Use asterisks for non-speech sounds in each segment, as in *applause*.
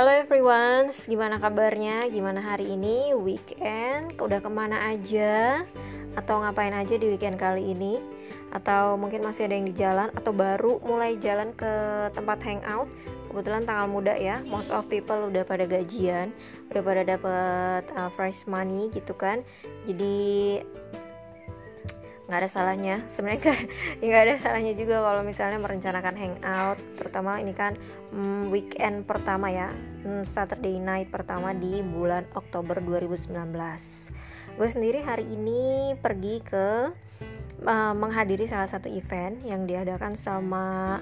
Halo everyone, gimana kabarnya? Gimana hari ini? Weekend? Udah ke mana aja? Atau ngapain aja di weekend kali ini? Atau mungkin masih ada yang di jalan? Atau baru mulai jalan ke tempat hangout? Kebetulan tanggal muda ya, most of people udah pada gajian, udah pada dapet uh, fresh money gitu kan. Jadi nggak ada salahnya. Sebenarnya *laughs* nggak ada salahnya juga kalau misalnya merencanakan hangout terutama ini kan mm, weekend pertama ya mm, Saturday night pertama di bulan Oktober 2019 gue sendiri hari ini pergi ke uh, menghadiri salah satu event yang diadakan sama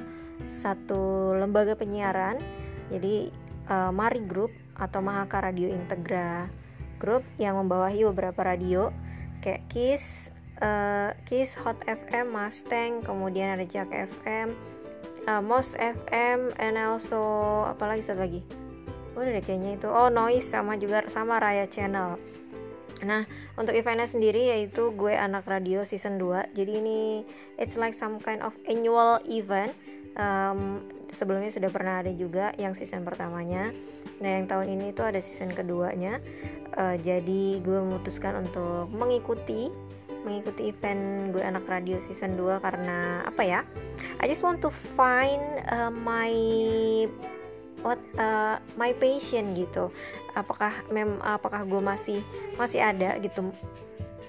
satu lembaga penyiaran. Jadi uh, Mari Group atau Mahaka Radio Integra Group yang membawahi beberapa radio kayak Kiss, uh, Kiss Hot FM Mustang kemudian ada Jack FM uh, Mos FM and also apa lagi satu lagi oh, udah deh kayaknya itu oh Noise sama juga sama Raya Channel Nah, untuk eventnya sendiri yaitu gue anak radio season 2. Jadi ini it's like some kind of annual event. Um, sebelumnya sudah pernah ada juga yang season pertamanya. Nah, yang tahun ini itu ada season keduanya. Uh, jadi gue memutuskan untuk mengikuti mengikuti event gue anak radio season 2 karena apa ya I just want to find uh, my what uh, my passion gitu. Apakah mem apakah gue masih masih ada gitu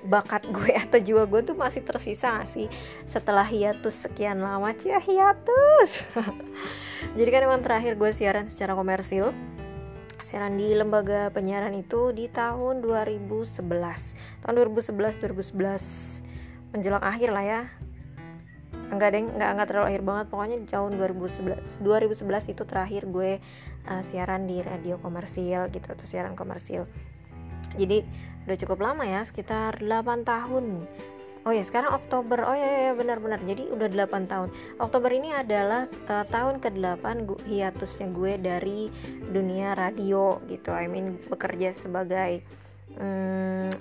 bakat gue *laughs* atau jiwa gue tuh masih tersisa gak sih? Setelah hiatus sekian lama cia hiatus. *laughs* Jadi kan emang terakhir gue siaran secara komersil siaran di lembaga penyiaran itu di tahun 2011 tahun 2011 2011 menjelang akhir lah ya. Enggak deh enggak enggak terlalu akhir banget. Pokoknya tahun 2011 2011 itu terakhir gue uh, siaran di radio komersil gitu atau siaran komersil. Jadi udah cukup lama ya sekitar 8 tahun Oh ya sekarang Oktober. Oh ya ya benar-benar. Jadi udah 8 tahun. Oktober ini adalah uh, tahun ke-8 hiatusnya gue dari dunia radio gitu. I mean bekerja sebagai um,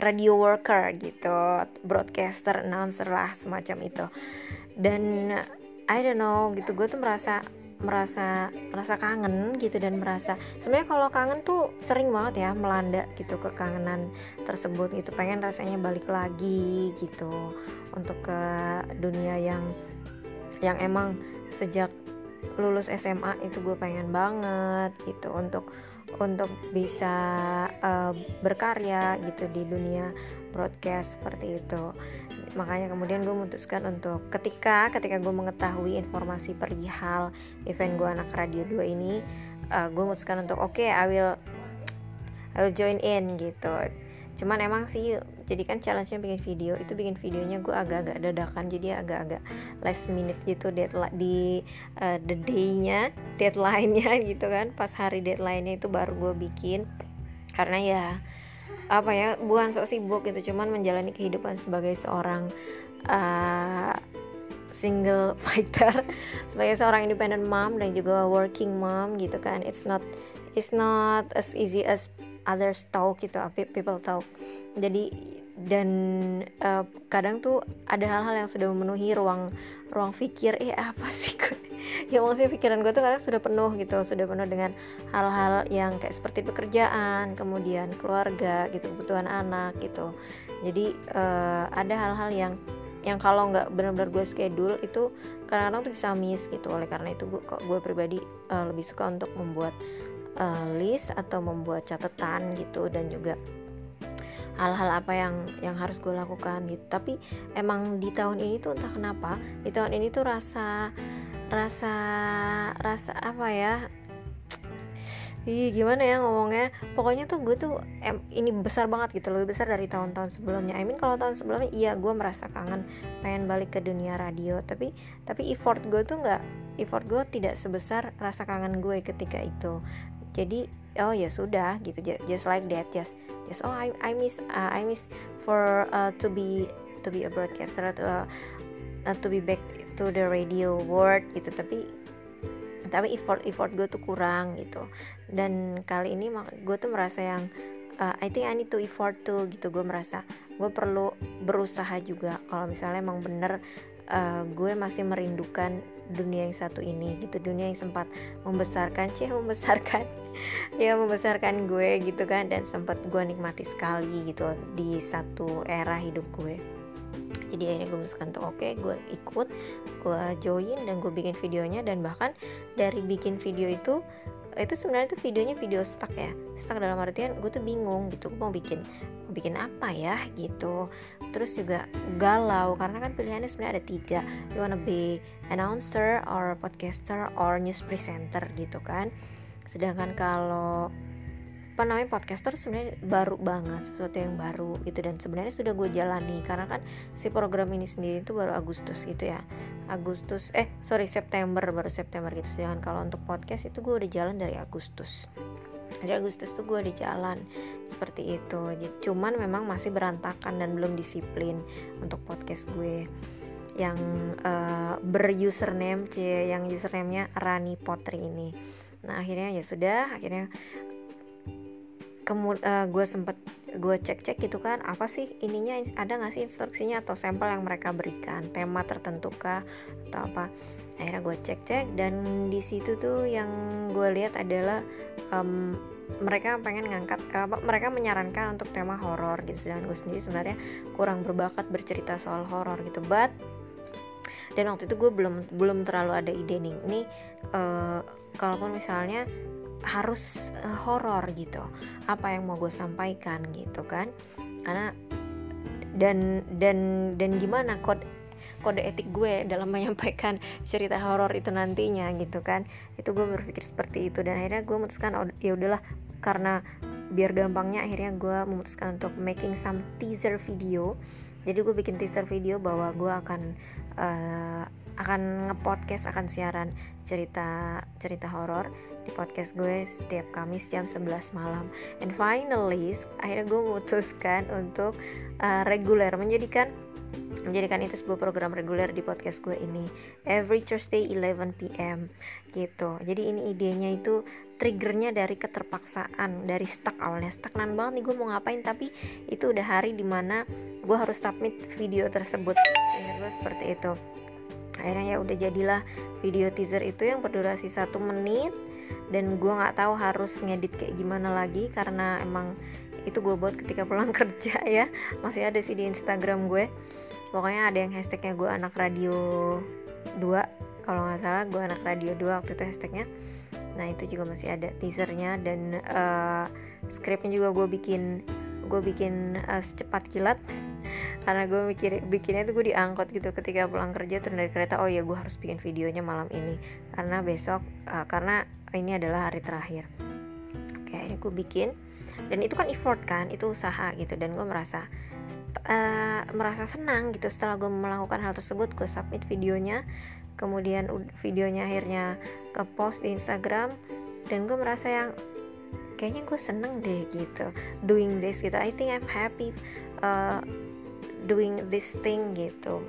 radio worker gitu Broadcaster, announcer lah semacam itu. Dan I don't know gitu. Gue tuh merasa merasa merasa kangen gitu dan merasa sebenarnya kalau kangen tuh sering banget ya melanda gitu kekangenan tersebut gitu. Pengen rasanya balik lagi gitu untuk ke dunia yang yang emang sejak lulus SMA itu gue pengen banget gitu untuk untuk bisa uh, berkarya gitu di dunia broadcast seperti itu. Makanya kemudian gue memutuskan untuk ketika ketika gue mengetahui informasi perihal event gue anak radio 2 ini uh, gue memutuskan untuk oke okay, I will I will join in gitu. Cuman emang sih jadi kan challenge-nya bikin video itu bikin videonya gue agak-agak dadakan jadi agak-agak last minute gitu deadline di uh, the day-nya deadline-nya *laughs* gitu kan. Pas hari deadline-nya itu baru gue bikin. Karena ya apa ya bukan sok sibuk gitu cuman menjalani kehidupan sebagai seorang uh, single *laughs* fighter sebagai seorang independent mom dan juga working mom gitu kan. It's not it's not as easy as others talk gitu people talk jadi dan uh, kadang tuh ada hal-hal yang sudah memenuhi ruang ruang pikir. Eh apa sih gue *laughs* ya maksudnya pikiran gue tuh kadang sudah penuh gitu sudah penuh dengan hal-hal yang kayak seperti pekerjaan kemudian keluarga gitu kebutuhan anak gitu. Jadi uh, ada hal-hal yang yang kalau nggak benar-benar gue schedule itu kadang-kadang tuh bisa miss gitu. Oleh karena itu gue gue pribadi uh, lebih suka untuk membuat uh, list atau membuat catatan gitu dan juga hal-hal apa yang yang harus gue lakukan gitu. Tapi emang di tahun ini tuh entah kenapa di tahun ini tuh rasa rasa rasa apa ya? Ih, gimana ya ngomongnya? Pokoknya tuh gue tuh em, ini besar banget gitu lebih besar dari tahun-tahun sebelumnya. I mean kalau tahun sebelumnya iya gue merasa kangen pengen balik ke dunia radio. Tapi tapi effort gue tuh nggak effort gue tidak sebesar rasa kangen gue ketika itu. Jadi oh ya sudah gitu. Just like that just just oh I I miss uh, I miss for uh, to be to be a broadcaster uh, uh, to be back to the radio world gitu. Tapi tapi effort effort gue tuh kurang gitu. Dan kali ini gue tuh merasa yang uh, I think I need to effort tuh gitu. Gue merasa gue perlu berusaha juga. Kalau misalnya emang bener uh, gue masih merindukan dunia yang satu ini gitu. Dunia yang sempat membesarkan *laughs* cie membesarkan ya membesarkan gue gitu kan dan sempat gue nikmati sekali gitu di satu era hidup gue. Jadi akhirnya gue memutuskan tuh oke okay, gue ikut gue join dan gue bikin videonya dan bahkan dari bikin video itu itu sebenarnya tuh videonya video stuck ya. Stuck dalam artian gue tuh bingung gitu gue mau bikin mau bikin apa ya gitu. Terus juga galau karena kan pilihannya sebenarnya ada tiga. You wanna be announcer or podcaster or news presenter gitu kan sedangkan kalau apa namanya podcaster sebenarnya baru banget sesuatu yang baru gitu. Dan sebenarnya sudah gue jalani karena kan si program ini sendiri itu baru Agustus gitu ya. Agustus eh sorry September baru September gitu. Sedangkan kalau untuk podcast itu gue udah jalan dari Agustus. Dari Agustus tuh gue di jalan seperti itu. Cuman memang masih berantakan dan belum disiplin untuk podcast gue. Yang uh, berusername c yang usernamenya Rani Potri ini nah akhirnya ya sudah akhirnya uh, gue sempet gue cek-cek gitu kan apa sih ininya ada nggak sih instruksinya atau sampel yang mereka berikan tema tertentu kah atau apa. Akhirnya gue cek-cek dan di situ tuh yang gue lihat adalah um, mereka pengen ngangkat apa mereka menyarankan untuk tema horor gitu. Dan gue sendiri sebenarnya kurang berbakat bercerita soal horor gitu. But dan waktu itu gue belum belum terlalu ada ide nih ini uh, kalaupun misalnya harus uh, horor gitu. Apa yang mau gue sampaikan gitu kan. Karena dan dan dan gimana kode kode etik gue dalam *laughs* menyampaikan cerita horor itu nantinya gitu kan. Itu gue berpikir seperti itu dan akhirnya gue memutuskan oh, ya udahlah. Karena biar gampangnya akhirnya gue memutuskan untuk making some teaser video. Jadi gue bikin teaser video bahwa gue akan uh, akan ngepodcast akan siaran cerita cerita horor di podcast gue setiap Kamis jam 11 malam. And finally akhirnya gue memutuskan untuk uh, reguler menjadikan menjadikan itu sebuah program reguler di podcast gue ini. Every Thursday 11 pm gitu. Jadi ini idenya itu triggernya dari keterpaksaan dari stuck awalnya. Stagnan banget nih gue mau ngapain tapi itu udah hari di mana gue harus submit video tersebut. Sehingga gue seperti itu akhirnya ya udah jadilah video teaser itu yang berdurasi satu menit. Dan gue nggak tahu harus ngedit kayak gimana lagi karena emang itu gue buat ketika pulang *laughs* kerja ya. Masih ada sih di Instagram gue. Pokoknya ada yang hashtagnya gue anak radio 2 kalau nggak salah gue anak radio 2 waktu itu hashtagnya. Nah itu juga masih ada teasernya dan uh, skripnya juga gue bikin gue bikin uh, secepat kilat karena gue mikir bikinnya tuh gue diangkut gitu ketika pulang kerja turun dari kereta oh ya gue harus bikin videonya malam ini. Karena besok uh, karena ini adalah hari terakhir. Oke ini gue bikin. Dan itu kan effort kan itu usaha gitu. Dan gue merasa uh, merasa senang gitu setelah gue melakukan hal tersebut. Gue submit videonya kemudian videonya akhirnya ke post di Instagram. Dan gue merasa yang kayaknya gue seneng deh gitu doing this gitu. I think I'm happy uh, doing this thing gitu.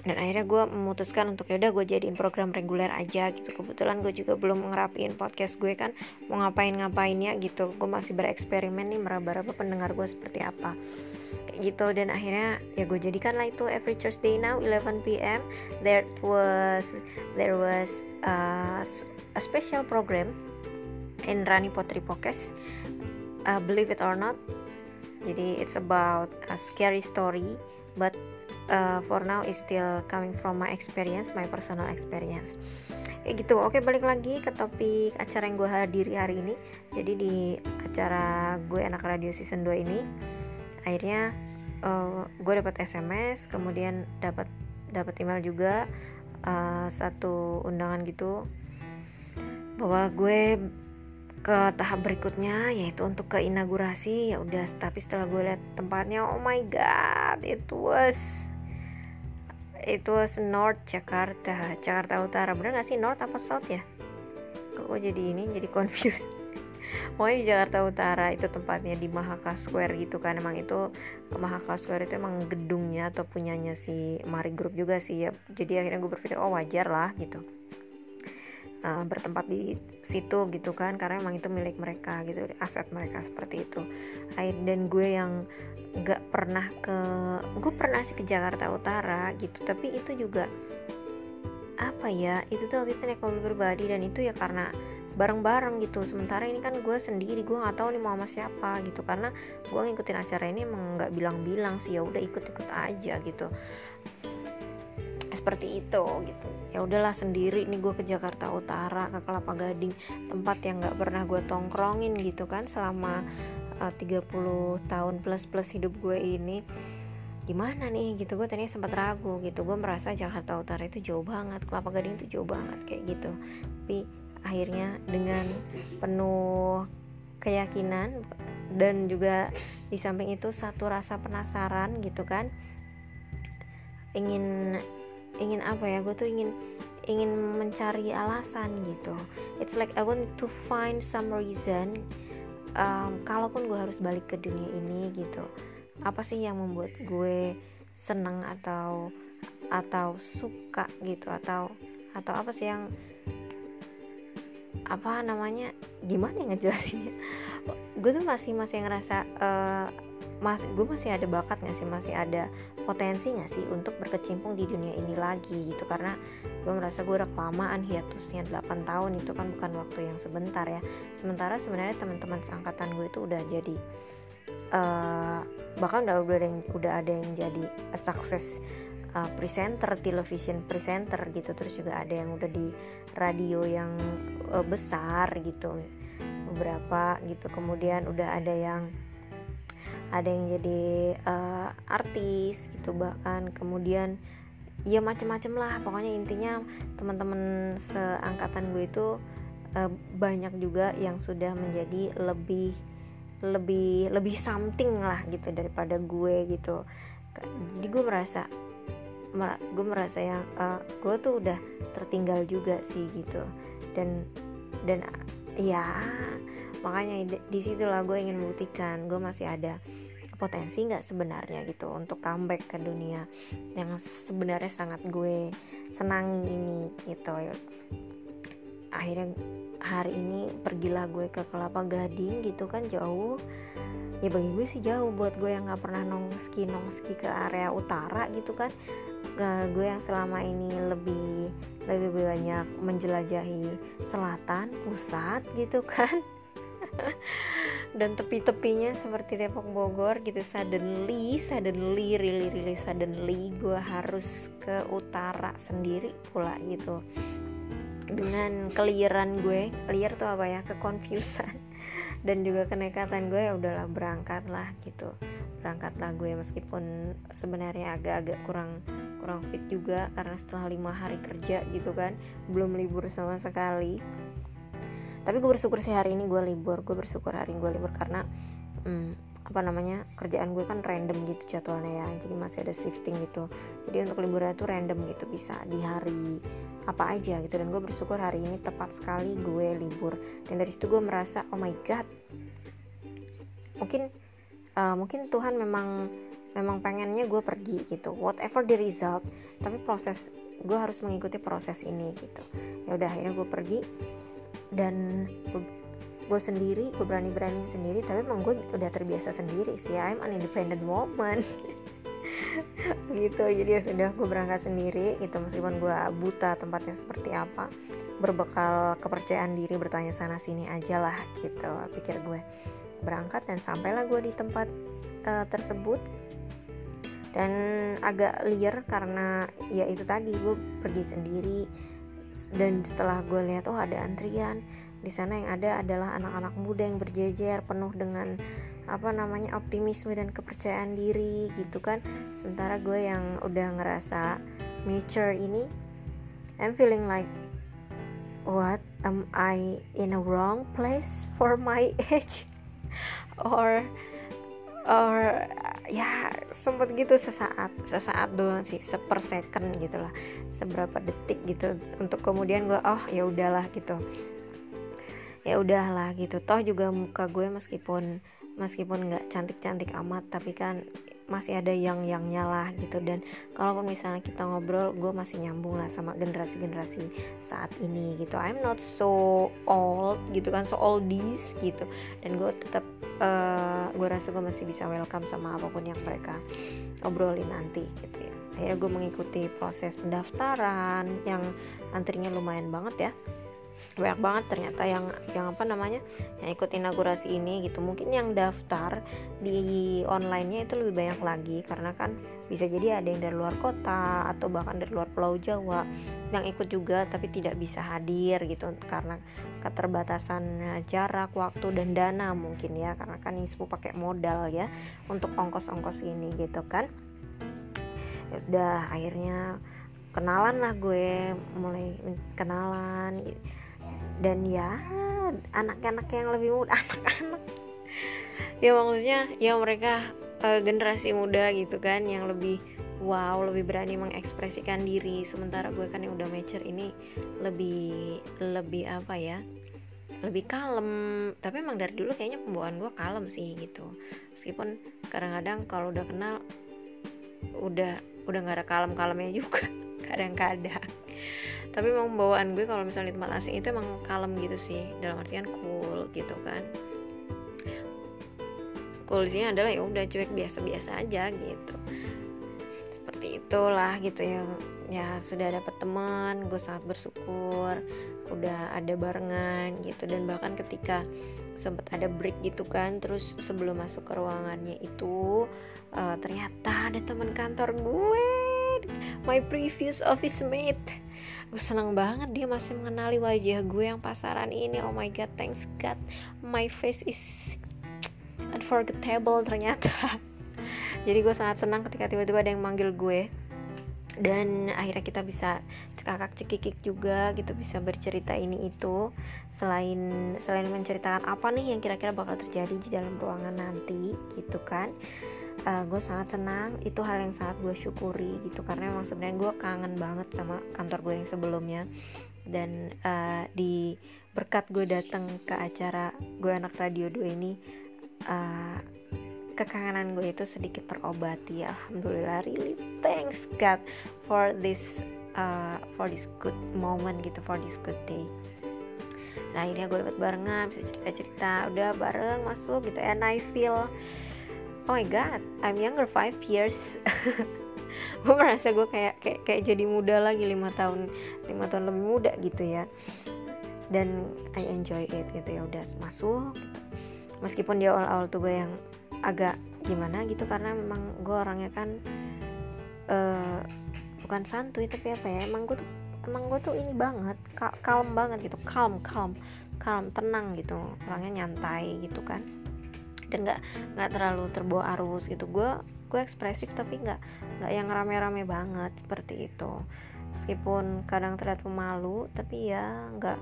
Dan akhirnya gue memutuskan untuk yaudah gue jadiin program reguler aja gitu. Kebetulan gue juga belum ngerapiin podcast gue kan mau ngapain ngapainnya gitu. Gue masih bereksperimen nih meraba-raba pendengar gue seperti apa. Kayak gitu dan akhirnya ya gue jadikan lah itu every Thursday now 11 p.m. there was there was uh, a special program in Rani Potri Podcast. Uh, believe it or not jadi it's about a scary story but uh, for now is still coming from my experience my personal experience. Kayak gitu. Oke balik lagi ke topik acara yang gue hadiri hari ini. Jadi di acara gue anak radio season 2 ini akhirnya uh, gue dapat sms kemudian dapat dapat email juga uh, satu undangan gitu bahwa gue ke tahap berikutnya yaitu untuk ke inaugurasi. Ya udah tapi setelah gue lihat tempatnya oh my god it was it was North Jakarta Jakarta Utara. Bener gak sih North apa South ya? Kok gue jadi ini jadi *laughs* confused. Pokoknya di Jakarta Utara itu tempatnya di Mahaka Square gitu kan. Emang itu Mahaka Square itu emang gedungnya atau punyanya si Mari Group juga sih ya. Jadi akhirnya gue berpikir oh wajar lah gitu uh, bertempat di situ gitu kan karena emang itu milik mereka gitu aset mereka seperti itu. Dan gue yang nggak pernah ke gue pernah sih ke Jakarta Utara gitu tapi itu juga apa ya itu tuh waktu itu naik mobil pribadi dan itu ya karena bareng-bareng gitu. Sementara ini kan gue sendiri gue nggak tahu nih mau sama siapa gitu karena gue ngikutin acara ini emang nggak bilang-bilang sih ya udah ikut-ikut aja gitu seperti itu gitu. Ya udahlah sendiri nih gue ke Jakarta Utara ke Kelapa Gading tempat yang nggak pernah gue tongkrongin gitu kan selama uh, 30 tahun plus plus hidup gue ini. Gimana nih gitu. Gue tadinya sempat ragu gitu. Gue merasa Jakarta Utara itu jauh banget Kelapa Gading itu jauh banget kayak gitu. Tapi akhirnya dengan penuh keyakinan dan juga di samping itu satu rasa penasaran gitu kan ingin ingin apa ya gue tuh ingin ingin mencari alasan gitu. It's like I want to find some reason um, kalaupun gue harus balik ke dunia ini gitu apa sih yang membuat gue senang atau atau suka gitu atau atau apa sih yang apa namanya gimana ngejelasinnya? Gue tuh masih masih ngerasa uh, mas gue masih ada bakat nggak sih? Masih ada potensi nggak sih untuk berkecimpung di dunia ini lagi gitu? Karena gue merasa gue udah kelamaan hiatusnya 8 tahun itu kan bukan waktu yang sebentar ya. Sementara sebenarnya teman-teman seangkatan gue itu udah jadi uh, bahkan udah udah ada yang udah ada yang jadi a success uh, presenter television presenter gitu. Terus juga ada yang udah di radio yang uh, besar gitu beberapa gitu. Kemudian udah ada yang ada yang jadi uh, artis gitu bahkan kemudian ya macem-macem lah. Pokoknya intinya teman-teman seangkatan gue itu uh, banyak juga yang sudah menjadi lebih lebih lebih something lah gitu daripada gue gitu. Jadi gue merasa gue merasa yang uh, gue tuh udah tertinggal juga sih gitu. Dan dan ya makanya di situ lah gue ingin membuktikan gue masih ada potensi nggak sebenarnya gitu untuk comeback ke dunia yang sebenarnya sangat gue senangi ini gitu. Akhirnya hari ini pergilah gue ke Kelapa Gading gitu kan jauh. Ya bagi gue sih jauh buat gue yang nggak pernah nongski nongski ke area utara gitu kan. Nah, gue yang selama ini lebih lebih banyak menjelajahi selatan pusat gitu kan *laughs* dan tepi-tepinya seperti Depok Bogor gitu suddenly suddenly really really suddenly gue harus ke utara sendiri pula gitu. Dengan keliran gue clear tuh apa ya kekonfusan. *laughs* Dan juga kenekatan gue ya udahlah berangkat lah gitu. Berangkatlah gue meskipun sebenarnya agak-agak kurang kurang fit juga karena setelah lima hari kerja gitu kan belum libur sama sekali tapi gue bersyukur sih hari ini gue libur gue bersyukur hari ini gue libur karena hmm, apa namanya kerjaan gue kan random gitu jadwalnya ya jadi masih ada shifting gitu. Jadi untuk liburan itu random gitu bisa di hari apa aja gitu. Dan gue bersyukur hari ini tepat sekali gue libur. Dan dari situ gue merasa oh my god mungkin uh, mungkin Tuhan memang memang pengennya gue pergi gitu. Whatever the result tapi proses gue harus mengikuti proses ini gitu. Ya udah akhirnya gue pergi dan gue sendiri gue berani berani sendiri tapi emang gue udah terbiasa sendiri sih. I'm an independent woman. *laughs* Gitu jadi ya sudah gue berangkat sendiri. Gitu meskipun gue buta tempatnya seperti apa berbekal kepercayaan diri bertanya sana sini aja lah gitu pikir gue berangkat dan sampailah gue di tempat uh, tersebut. Dan agak liar karena ya itu tadi gue pergi sendiri dan setelah gue lihat oh ada antrian. Di sana yang ada adalah anak-anak muda yang berjejer penuh dengan apa namanya optimisme dan kepercayaan diri gitu kan. Sementara gue yang udah ngerasa mature ini I'm feeling like what? Am I in a wrong place for my *laughs* age? Or or ya sempet gitu sesaat sesaat doang sih seper second gitu lah seberapa detik gitu untuk kemudian gue oh ya udahlah gitu. Ya udahlah gitu. Toh juga muka gue meskipun meskipun nggak cantik cantik amat tapi kan masih ada yang yang nyala gitu. Dan kalaupun misalnya kita ngobrol gue masih nyambung lah sama generasi-generasi saat ini gitu. I'm not so old gitu kan so oldies gitu. Dan gue tetap uh, eh, gue rasa gue masih bisa welcome sama apa pun yang mereka obrolin nanti gitu ya. Akhirnya gue mengikuti proses pendaftaran yang antrinya lumayan banget ya banyak banget ternyata yang yang apa namanya yang ikut inaugurasi ini gitu. Mungkin yang daftar di onlinenya itu lebih banyak lagi karena kan bisa jadi ada yang dari luar kota atau bahkan dari luar pulau Jawa yang ikut juga tapi tidak bisa hadir gitu karena keterbatasan jarak waktu dan dana mungkin ya. Karena kan ISPU pakai modal ya untuk ongkos-ongkos ini gitu kan. Ya sudah akhirnya kenalan lah gue mulai kenalan dan ya anak-anak yang lebih muda *laughs* anak-anak. Ya maksudnya ya mereka uh, generasi muda gitu kan yang lebih wow lebih berani mengekspresikan diri. Sementara gue kan yang udah mature ini lebih lebih apa ya lebih kalem. Tapi emang dari dulu kayaknya pembawaan gue kalem sih gitu. Meskipun kadang-kadang kalau udah kenal udah udah nggak ada kalem-kalemnya *laughs* juga kadang-kadang tapi emang bawaan gue kalau misalnya di tempat asing itu emang kalem gitu sih. Dalam artian cool gitu kan. Cool adalah ya udah cuek biasa-biasa aja gitu. Seperti itulah gitu ya. Ya sudah dapat teman gue sangat bersyukur udah ada barengan gitu. Dan bahkan ketika sempat ada break gitu kan terus sebelum masuk ke ruangannya itu uh, ternyata ada teman kantor gue. My previous office mate gue seneng banget dia masih mengenali wajah gue yang pasaran ini. Oh my god thanks god. My face is unforgettable ternyata. *laughs* Jadi gue sangat senang ketika tiba-tiba ada yang manggil gue. Dan akhirnya kita bisa cekakak cekikik juga gitu bisa bercerita ini itu. Selain selain menceritakan apa nih yang kira-kira bakal terjadi di dalam ruangan nanti gitu kan uh, gue sangat senang itu hal yang sangat gue syukuri gitu karena emang sebenarnya gue kangen banget sama kantor gue yang sebelumnya. Dan uh, di berkat gue datang ke acara gue anak radio 2 ini uh, kekangenan gue itu sedikit terobati. Alhamdulillah really thanks God for this uh, for this good moment gitu for this good day. Nah akhirnya gue dapat barengan bisa cerita cerita udah bareng masuk gitu and I feel oh my god I'm younger five years. *laughs* Gue merasa gue kayak kayak kayak jadi muda lagi lima tahun lima tahun lebih muda gitu ya. Dan I enjoy it gitu ya udah masuk. Meskipun di awal-awal tuh gue yang agak gimana gitu karena memang gue orangnya kan uh, bukan santuy tapi apa ya emang gue tuh emang gue tuh ini banget kal kalem banget gitu calm calm calm tenang gitu orangnya nyantai gitu kan dan nggak nggak terlalu terbawa arus gitu. Gue gue ekspresif tapi nggak nggak yang rame-rame banget seperti itu. Meskipun kadang terlihat pemalu tapi ya nggak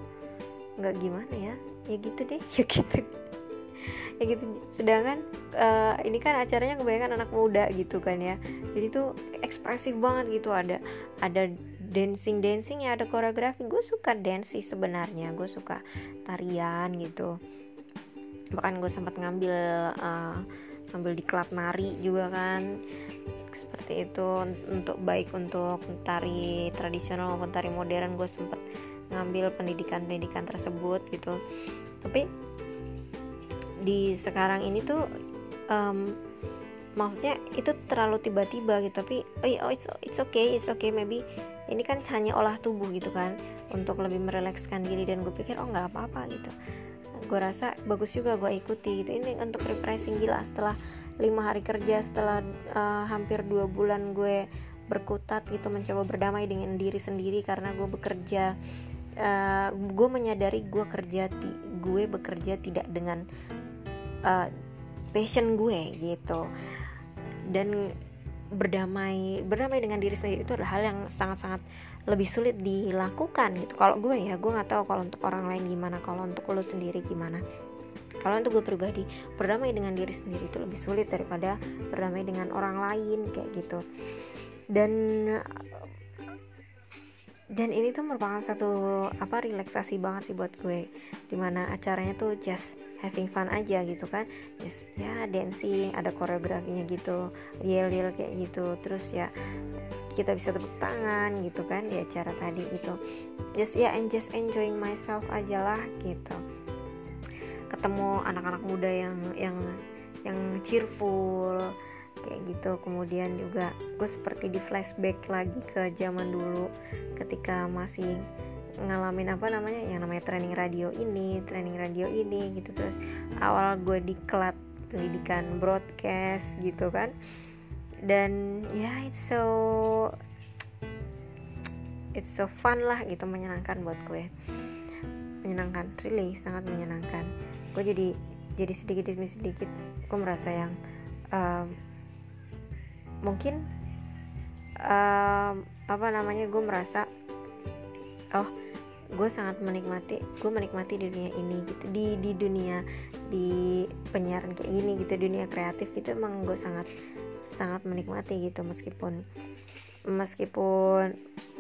nggak gimana ya. Ya gitu deh *laughs* ya gitu. Ya gitu. Sedangkan uh, ini kan acaranya kebanyakan anak muda gitu kan ya. Jadi tuh ekspresif banget gitu. Ada ada dancing dancing ya ada koreografi. Gue suka dance sih sebenarnya. Gue suka tarian gitu bahkan gue sempat ngambil uh, ngambil di klub nari juga kan. Seperti itu untuk baik untuk tari tradisional maupun tari modern gue sempat ngambil pendidikan-pendidikan tersebut gitu. Tapi di sekarang ini tuh um, maksudnya itu terlalu tiba-tiba gitu. Tapi oh, it's it's okay it's okay maybe ini kan hanya olah tubuh gitu kan. Untuk lebih merelekskan diri dan gue pikir oh nggak apa-apa gitu gue rasa bagus juga gue ikuti gitu. Ini untuk refreshing gila. Setelah lima hari kerja setelah uh, hampir dua bulan gue berkutat gitu mencoba berdamai dengan diri sendiri karena gue bekerja uh, gue menyadari gue kerja ti gue bekerja tidak dengan uh, passion gue gitu. Dan berdamai berdamai dengan diri sendiri itu adalah hal yang sangat-sangat lebih sulit dilakukan gitu. Kalau gue ya gue nggak tahu kalau untuk orang lain gimana kalau untuk lo sendiri gimana. Kalau untuk gue pribadi berdamai dengan diri sendiri itu lebih sulit daripada berdamai dengan orang lain kayak gitu. Dan dan ini tuh merupakan satu apa relaksasi banget sih buat gue. Di mana acaranya tuh just having fun aja gitu kan. Just ya dancing ada koreografinya gitu real real kayak gitu. Terus ya kita bisa tepuk tangan gitu kan di acara tadi itu just ya yeah, and just enjoying myself aja lah gitu. Ketemu anak-anak muda yang yang yang cheerful kayak gitu. Kemudian juga gue seperti di flashback lagi ke zaman dulu ketika masih ngalamin apa namanya yang namanya training radio ini training radio ini gitu. Terus awal gue di diklat pendidikan broadcast gitu kan. Dan ya yeah, it's so it's so fun lah gitu. Menyenangkan buat gue. Menyenangkan really sangat menyenangkan. Gue jadi jadi sedikit demi sedikit gue merasa yang um, mungkin um, apa namanya gue merasa oh gue sangat menikmati gue menikmati di dunia ini gitu. Di di dunia di penyiaran kayak gini gitu dunia kreatif itu emang gue sangat sangat menikmati gitu. Meskipun meskipun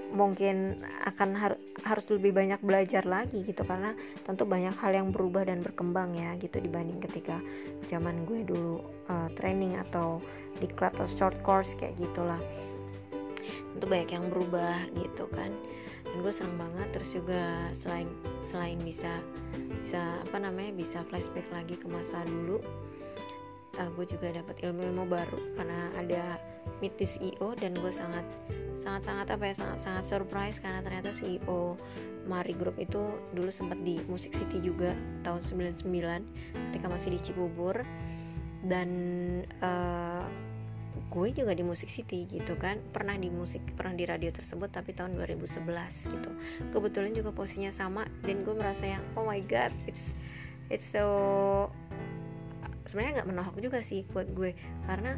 mungkin akan har harus lebih banyak belajar lagi gitu. Karena tentu banyak hal yang berubah dan berkembang ya gitu dibanding ketika zaman gue dulu uh, training atau di kelas atau short course kayak gitulah. Tentu banyak yang berubah gitu kan dan gue seneng banget. Terus juga selain selain bisa bisa apa namanya bisa flashback lagi ke masa dulu uh, gue juga dapat ilmu-ilmu baru. Karena ada meet the CEO dan gue sangat sangat sangat apa ya sangat sangat surprise karena ternyata CEO Mari Group itu dulu sempat di Music City juga tahun 99 ketika masih di Cibubur. Dan uh, gue juga di Music City gitu kan. Pernah di musik pernah di radio tersebut tapi tahun 2011 gitu. Kebetulan juga posisinya sama dan gue merasa yang oh my god it's it's so sebenarnya nggak menohok juga sih buat gue. Karena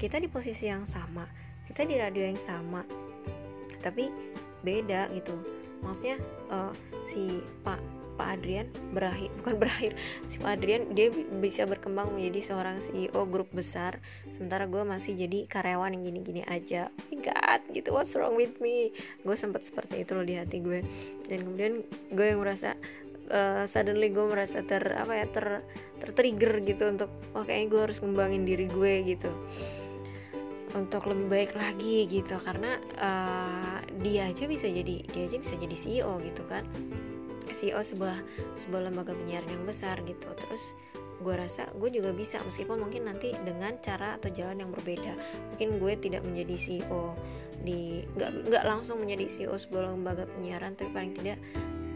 kita di posisi yang sama kita di radio yang sama tapi beda gitu. Maksudnya uh, si Pak Pak Adrian berakhir *laughs* bukan berakhir si Pak Adrian dia bisa berkembang menjadi seorang CEO grup besar sementara gue masih jadi karyawan yang gini-gini aja. Oh my god gitu what's wrong with me? Gue sempat seperti itu loh di hati gue. Dan kemudian gue yang merasa uh, suddenly gue merasa ter apa ya ter tertrigger gitu untuk oh kayaknya gue harus ngembangin diri gue gitu. Untuk lebih baik lagi gitu karena uh, dia aja bisa jadi dia aja bisa jadi CEO gitu kan CEO sebuah sebuah lembaga penyiaran yang besar gitu. Terus gue rasa gue juga bisa meskipun mungkin nanti dengan cara atau jalan yang berbeda. Mungkin gue tidak menjadi CEO di nggak nggak langsung menjadi CEO sebuah lembaga penyiaran tapi paling tidak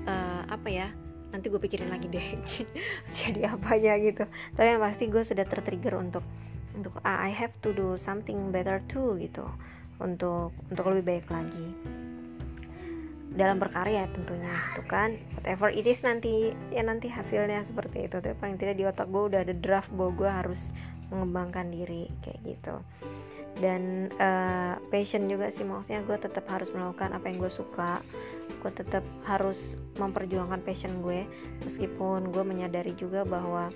uh, apa ya nanti gue pikirin lagi deh *laughs* jadi apa ya gitu. Tapi yang pasti gue sudah tertrigger untuk untuk uh, I have to do something better too gitu. Untuk untuk lebih baik lagi dalam berkarya tentunya gitu kan. Whatever it is nanti ya nanti hasilnya seperti itu. Tapi paling tidak di otak gue udah ada draft bahwa gue harus mengembangkan diri kayak gitu. Dan uh, passion juga sih maksudnya gue tetap harus melakukan apa yang gue suka. Gue tetap harus memperjuangkan passion gue meskipun gue menyadari juga bahwa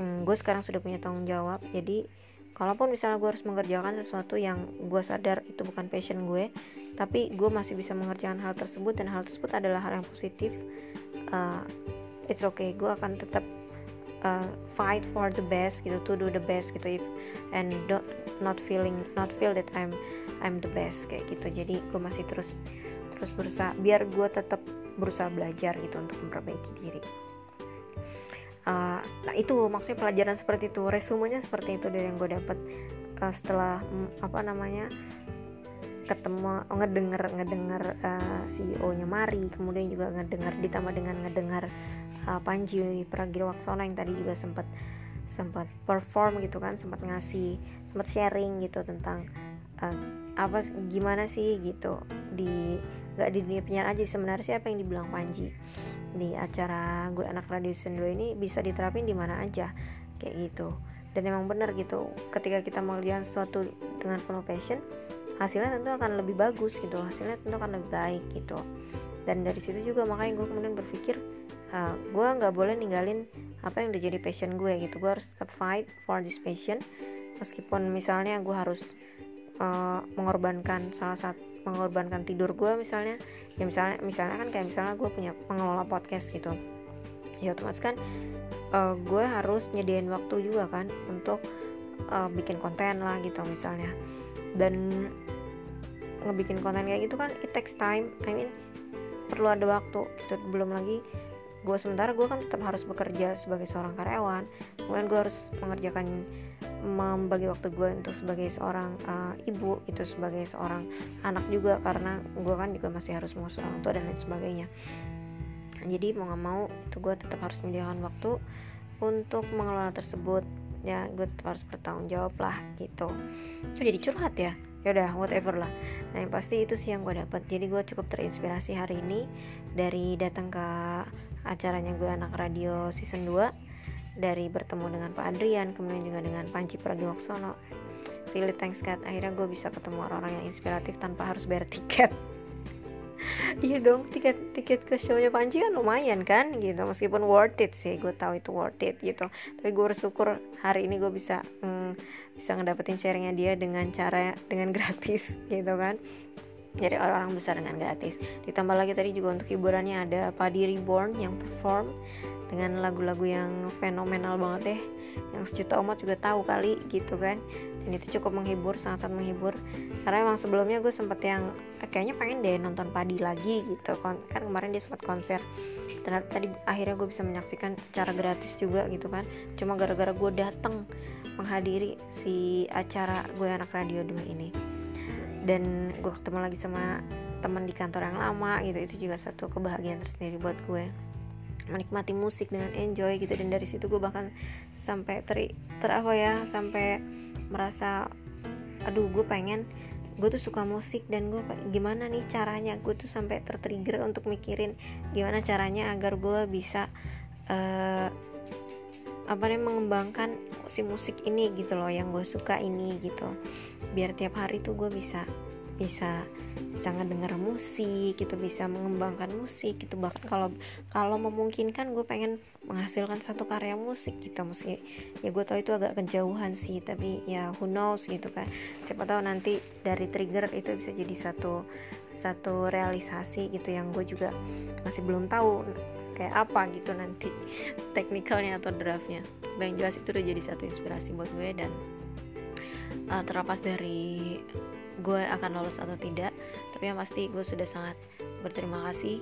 hmm, gue sekarang sudah punya tanggung jawab. Jadi kalaupun misalnya gue harus mengerjakan sesuatu yang gue sadar itu bukan passion gue tapi gue masih bisa mengerjakan hal tersebut dan hal tersebut adalah hal yang positif. Uh, it's okay. Gue akan tetap uh, fight for the best gitu to do the best gitu. If and don't not feeling not feel that I'm I'm the best kayak gitu. Jadi gue masih terus terus berusaha. Biar gue tetap berusaha belajar gitu untuk memperbaiki diri. Uh, nah itu maksudnya pelajaran seperti itu. Resumenya seperti itu dari yang gue dapat uh, setelah apa namanya ketemu oh, ngedenger ngedenger uh, CEO-nya Mari kemudian juga ngedenger ditambah dengan ngedenger uh, Panji Pragiwaksono yang tadi juga sempat sempat perform gitu kan sempat ngasih sempat sharing gitu tentang uh, apa gimana sih gitu di nggak di dunia penyiaran aja sebenarnya siapa yang dibilang Panji. Di acara gue anak radio 2 ini bisa diterapin di mana aja kayak gitu. Dan emang benar gitu ketika kita mengerjakan sesuatu dengan penuh passion hasilnya tentu akan lebih bagus gitu hasilnya tentu akan lebih baik gitu. Dan dari situ juga makanya gue kemudian berpikir uh, gue nggak boleh ninggalin apa yang udah jadi passion gue gitu. Gue harus tetap fight for this passion. Meskipun misalnya gue harus uh, mengorbankan salah satu mengorbankan tidur gue misalnya ya misalnya misalnya kan kayak misalnya gue punya pengelola podcast gitu. Ya otomatis kan uh, gue harus nyediain waktu juga kan untuk uh, bikin konten lah gitu misalnya dan ngebikin konten kayak gitu kan it takes time. I mean perlu ada waktu gitu. Belum lagi gue sementara gue kan tetap harus bekerja sebagai seorang karyawan. Kemudian gue harus mengerjakan membagi waktu gue untuk sebagai seorang uh, ibu itu sebagai seorang anak juga karena gue kan juga masih harus mengurus orang tua dan lain sebagainya. Jadi mau nggak mau itu gue tetap harus menyediakan waktu untuk mengelola tersebut ya gue tetap harus bertanggung jawab lah gitu. Itu jadi curhat ya? Ya udah whatever lah. Nah yang pasti itu sih yang gue dapat jadi gue cukup terinspirasi hari ini dari datang ke acaranya gue anak radio season 2 dari bertemu dengan Pak Adrian kemudian juga dengan Panci Pragiwaksono. Really thanks God akhirnya gue bisa ketemu orang-orang yang inspiratif tanpa harus bayar tiket iya dong tiket tiket ke shownya Panji kan lumayan kan gitu. Meskipun worth it sih gue tahu itu worth it gitu. Tapi gue bersyukur hari ini gue bisa mm, bisa ngedapetin sharingnya dia dengan cara dengan *laughs* gratis gitu kan. Jadi orang-orang besar dengan gratis. Ditambah lagi tadi juga untuk hiburannya ada Padi Reborn yang perform dengan lagu-lagu yang fenomenal banget deh. Yang sejuta umat juga tahu kali gitu kan dan itu cukup menghibur sangat-sangat menghibur. Karena emang sebelumnya gue sempet yang eh, kayaknya pengen deh nonton Padi lagi gitu. Kan kemarin dia sempat konser. Ternyata tadi akhirnya gue bisa menyaksikan secara gratis juga gitu kan. Cuma gara-gara gue datang menghadiri si acara gue anak radio 2 ini. Dan gue ketemu lagi sama teman di kantor yang lama gitu. Itu juga satu kebahagiaan tersendiri buat gue menikmati musik dengan enjoy gitu. Dan dari situ gue bahkan sampai ter, ter apa ya sampai merasa aduh gue pengen gue tuh suka musik dan gue gimana nih caranya? Gue tuh sampai tertrigger untuk mikirin gimana caranya agar gue bisa uh, apa nih mengembangkan si musik ini gitu loh yang gue suka ini gitu. Biar tiap hari tuh gue bisa bisa bisa ngedenger musik gitu bisa mengembangkan musik gitu. Bahkan kalau kalau memungkinkan gue pengen menghasilkan satu karya musik gitu. Meski ya gue tau itu agak kejauhan sih tapi ya who knows gitu kan. Siapa tahu nanti dari trigger itu bisa jadi satu satu realisasi gitu yang gue juga masih belum tahu kayak apa gitu nanti *laughs* teknikalnya atau draftnya. Yang jelas itu udah jadi satu inspirasi buat gue dan uh, terlepas dari gue akan lolos atau tidak tapi yang pasti gue sudah sangat berterima kasih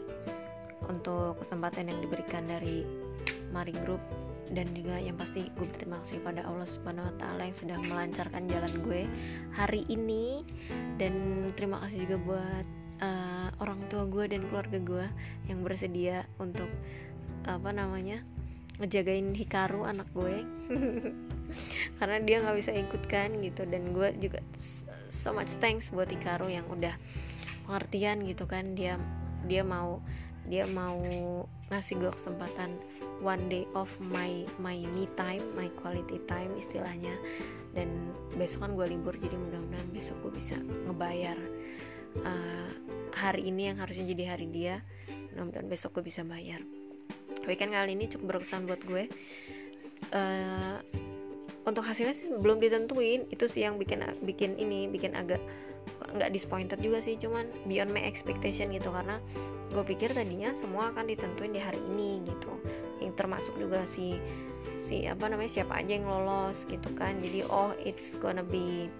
untuk kesempatan yang diberikan dari Mari Group. Dan juga yang pasti gue berterima kasih pada Allah Subhanahu Wa Taala yang sudah melancarkan jalan gue hari ini. Dan terima kasih juga buat uh, orang tua gue dan keluarga gue yang bersedia untuk apa namanya ngejagain Hikaru anak gue. *laughs* Karena dia nggak bisa ikut kan gitu. Dan gue juga so much thanks buat Hikaru yang udah pengertian gitu kan. Dia dia mau dia mau ngasih gue kesempatan one day of my my me time my quality time istilahnya. Dan besok kan gue libur jadi mudah-mudahan besok gue bisa ngebayar uh, hari ini yang harusnya jadi hari dia. Mudah-mudahan besok gue bisa bayar weekend kali ini cukup berkesan buat gue. Uh, untuk hasilnya sih belum ditentuin. Itu sih yang bikin bikin ini bikin agak nggak disappointed juga sih. Cuman beyond my expectation gitu. Karena gue pikir tadinya semua akan ditentuin di hari ini gitu. Yang termasuk juga si si apa namanya siapa aja yang lolos gitu kan. Jadi oh it's gonna be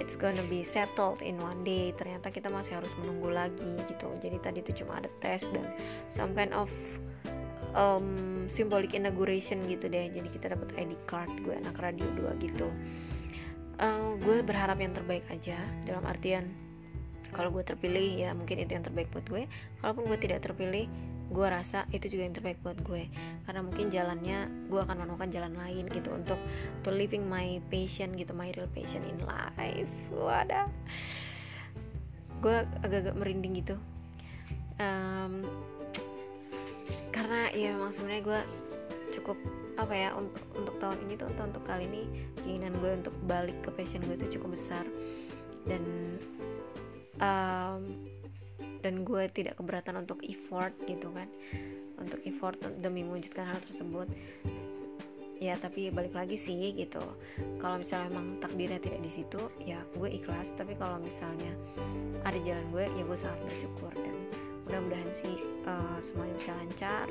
it's gonna be settled in one day. Ternyata kita masih harus menunggu lagi gitu. Jadi tadi itu cuma ada tes dan some kind of um, symbolic inauguration gitu deh. Jadi kita dapat ID card gue anak radio 2 gitu. Uh, gue berharap yang terbaik aja dalam artian kalau gue terpilih ya mungkin itu yang terbaik buat gue. Kalaupun gue tidak terpilih gue rasa itu juga yang terbaik buat gue. Karena mungkin jalannya gue akan menemukan jalan lain gitu untuk to living my passion gitu my real passion in life. Wadah. Gue agak-agak merinding gitu. Um, karena ya memang sebenarnya gue cukup apa ya untuk untuk tahun ini tuh untuk, untuk kali ini keinginan gue untuk balik ke passion gue itu cukup besar. Dan um, dan gue tidak keberatan untuk effort gitu kan. Untuk effort demi mewujudkan hal tersebut. Ya tapi balik lagi sih gitu. Kalau misalnya emang takdirnya tidak di situ ya gue ikhlas. Tapi kalau misalnya ada jalan gue ya gue sangat bersyukur dan mudah-mudahan sih uh, semuanya bisa lancar.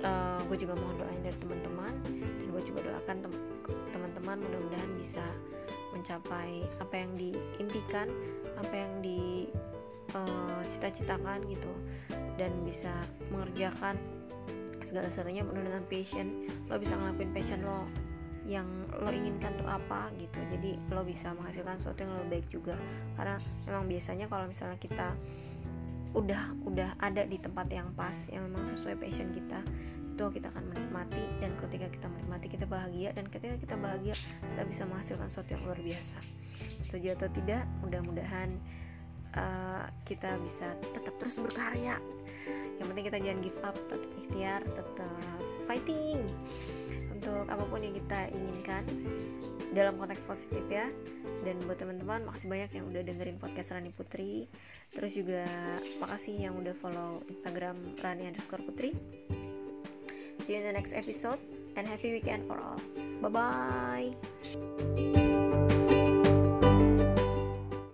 Uh, gue juga mohon doain dari teman-teman. Dan gue juga doakan teman-teman mudah-mudahan bisa mencapai apa yang diimpikan apa yang di uh, cita-citakan gitu. Dan bisa mengerjakan segala sesuatunya penuh dengan passion. Lo bisa ngelakuin passion lo yang lo inginkan tuh apa gitu. Jadi lo bisa menghasilkan sesuatu yang lebih baik juga. Karena memang biasanya kalau misalnya kita udah udah ada di tempat yang pas yang memang sesuai passion kita. Itu kita akan menikmati dan ketika kita menikmati kita bahagia dan ketika kita bahagia kita bisa menghasilkan sesuatu yang luar biasa. Setuju atau tidak mudah-mudahan uh, kita bisa tetap terus berkarya. Yang penting kita jangan give up tetap ikhtiar tetap fighting. Untuk apa pun yang kita inginkan dalam konteks positif ya. Dan buat teman-teman makasih banyak yang udah dengerin podcast Rani Putri. Terus juga makasih yang udah follow Instagram Rani underscore Putri. See you in the next episode and happy weekend for all. Bye bye